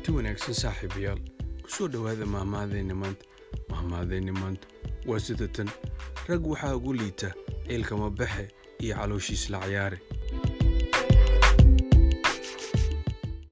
kulanti wanaagsan saaxiibayaal ku soo dhowaada mahmaadeenna maanta. Mahmaadeenna maanta waa sida tan rag waxaa ugu liita ciilkama baxe iyo calooshiis la cayaare